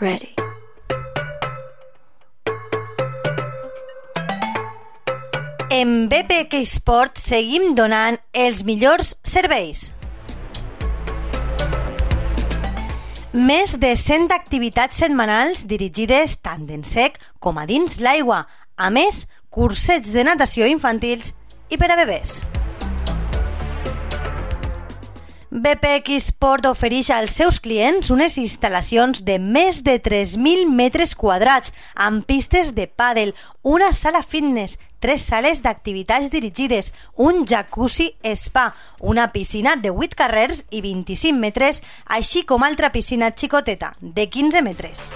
Ready. En BPK Sport seguim donant els millors serveis. Més de 100 activitats setmanals dirigides tant en sec com a dins l'aigua. A més, cursets de natació infantils i per a bebès. BPX Sport ofereix als seus clients unes instal·lacions de més de 3.000 metres quadrats amb pistes de pàdel, una sala fitness, tres sales d'activitats dirigides, un jacuzzi spa, una piscina de 8 carrers i 25 metres, així com altra piscina xicoteta de 15 metres.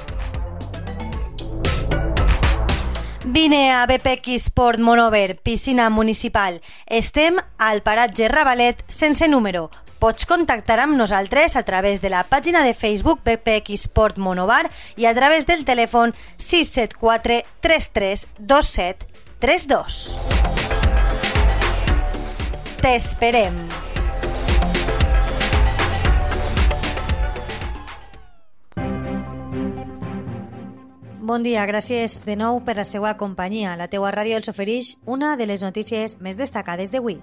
Vine a BPX Sport Monover, piscina municipal. Estem al paratge Ravalet sense número. Pots contactar amb nosaltres a través de la pàgina de Facebook BPX Sport Monovar i a través del telèfon 674 33 27 32. T'esperem! Bon dia, gràcies de nou per la seva companyia. La teua ràdio els ofereix una de les notícies més destacades d'avui.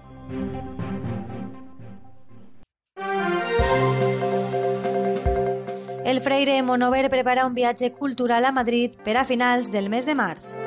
El Freire Monover prepara un viatge cultural a Madrid per a finals del mes de març.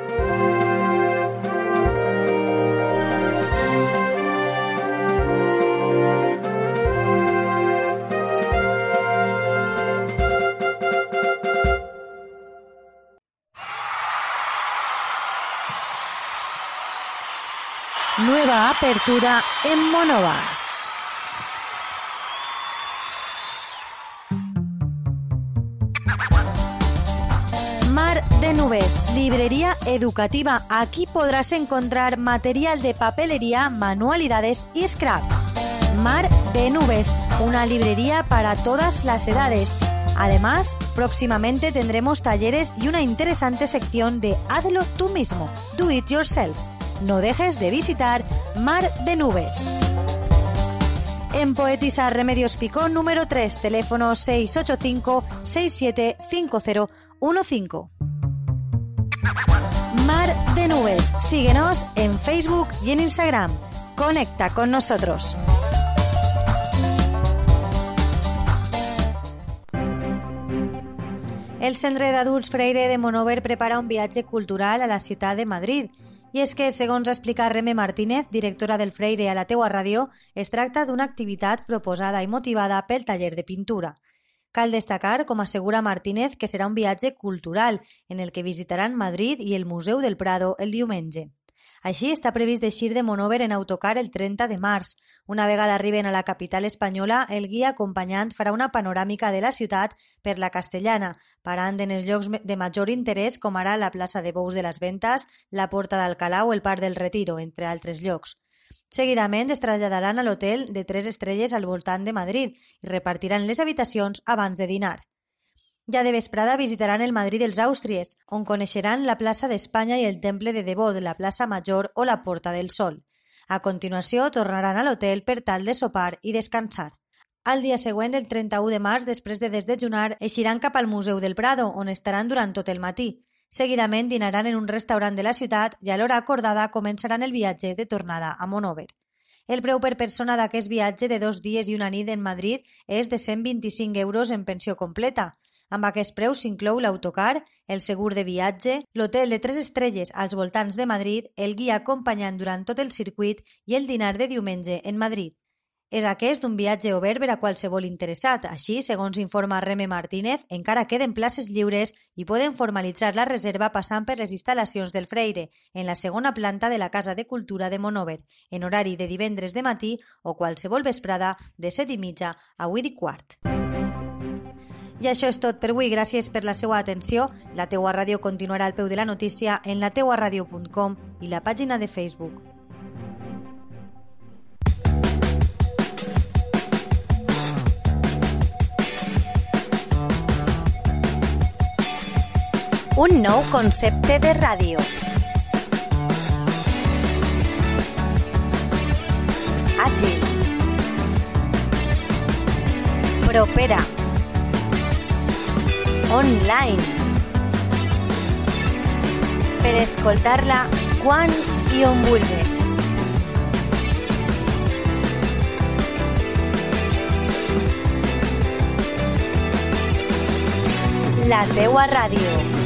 Nueva apertura en Monovar. De Nubes, librería educativa. Aquí podrás encontrar material de papelería, manualidades y scrap. Mar de Nubes, una librería para todas las edades. Además, próximamente tendremos talleres y una interesante sección de Hazlo tú mismo, Do It Yourself. No dejes de visitar Mar de Nubes. En Poetisa Remedios Picón número 3, teléfono 685 675015. Mar de Nubes. Síguenos en Facebook y en Instagram. Conecta con nosotros. El Centre d'Adults Freire de Monover prepara un viatge cultural a la ciutat de Madrid. I és que, segons explica Reme Martínez, directora del Freire a la teua ràdio, es tracta d'una activitat proposada i motivada pel taller de pintura. Cal destacar, com assegura Martínez, que serà un viatge cultural en el que visitaran Madrid i el Museu del Prado el diumenge. Així està previst d'eixir de Monover en autocar el 30 de març. Una vegada arriben a la capital espanyola, el guia acompanyant farà una panoràmica de la ciutat per la castellana, parant en els llocs de major interès com ara la plaça de Bous de les Ventes, la Porta d'Alcalà o el Parc del Retiro, entre altres llocs. Seguidament es traslladaran a l'hotel de tres estrelles al voltant de Madrid i repartiran les habitacions abans de dinar. Ja de vesprada visitaran el Madrid dels Àustries, on coneixeran la plaça d'Espanya i el Temple de Debod, la plaça Major o la Porta del Sol. A continuació, tornaran a l'hotel per tal de sopar i descansar. Al dia següent, el 31 de març, després de desdejunar, eixiran cap al Museu del Prado, on estaran durant tot el matí. Seguidament dinaran en un restaurant de la ciutat i a l'hora acordada començaran el viatge de tornada a Monover. El preu per persona d'aquest viatge de dos dies i una nit en Madrid és de 125 euros en pensió completa. Amb aquest preu s'inclou l'autocar, el segur de viatge, l'hotel de tres estrelles als voltants de Madrid, el guia acompanyant durant tot el circuit i el dinar de diumenge en Madrid. És aquest un viatge obert per a qualsevol interessat. Així, segons informa Reme Martínez, encara queden places lliures i poden formalitzar la reserva passant per les instal·lacions del Freire, en la segona planta de la Casa de Cultura de Monover, en horari de divendres de matí o qualsevol vesprada de set i mitja a 8 i quart. I això és tot per avui. Gràcies per la seva atenció. La teua ràdio continuarà al peu de la notícia en lateuaradio.com i la pàgina de Facebook. Un nou concepte de ràdio. Àgil. Propera online per escoltar-la quan i on vulguis. La teua ràdio.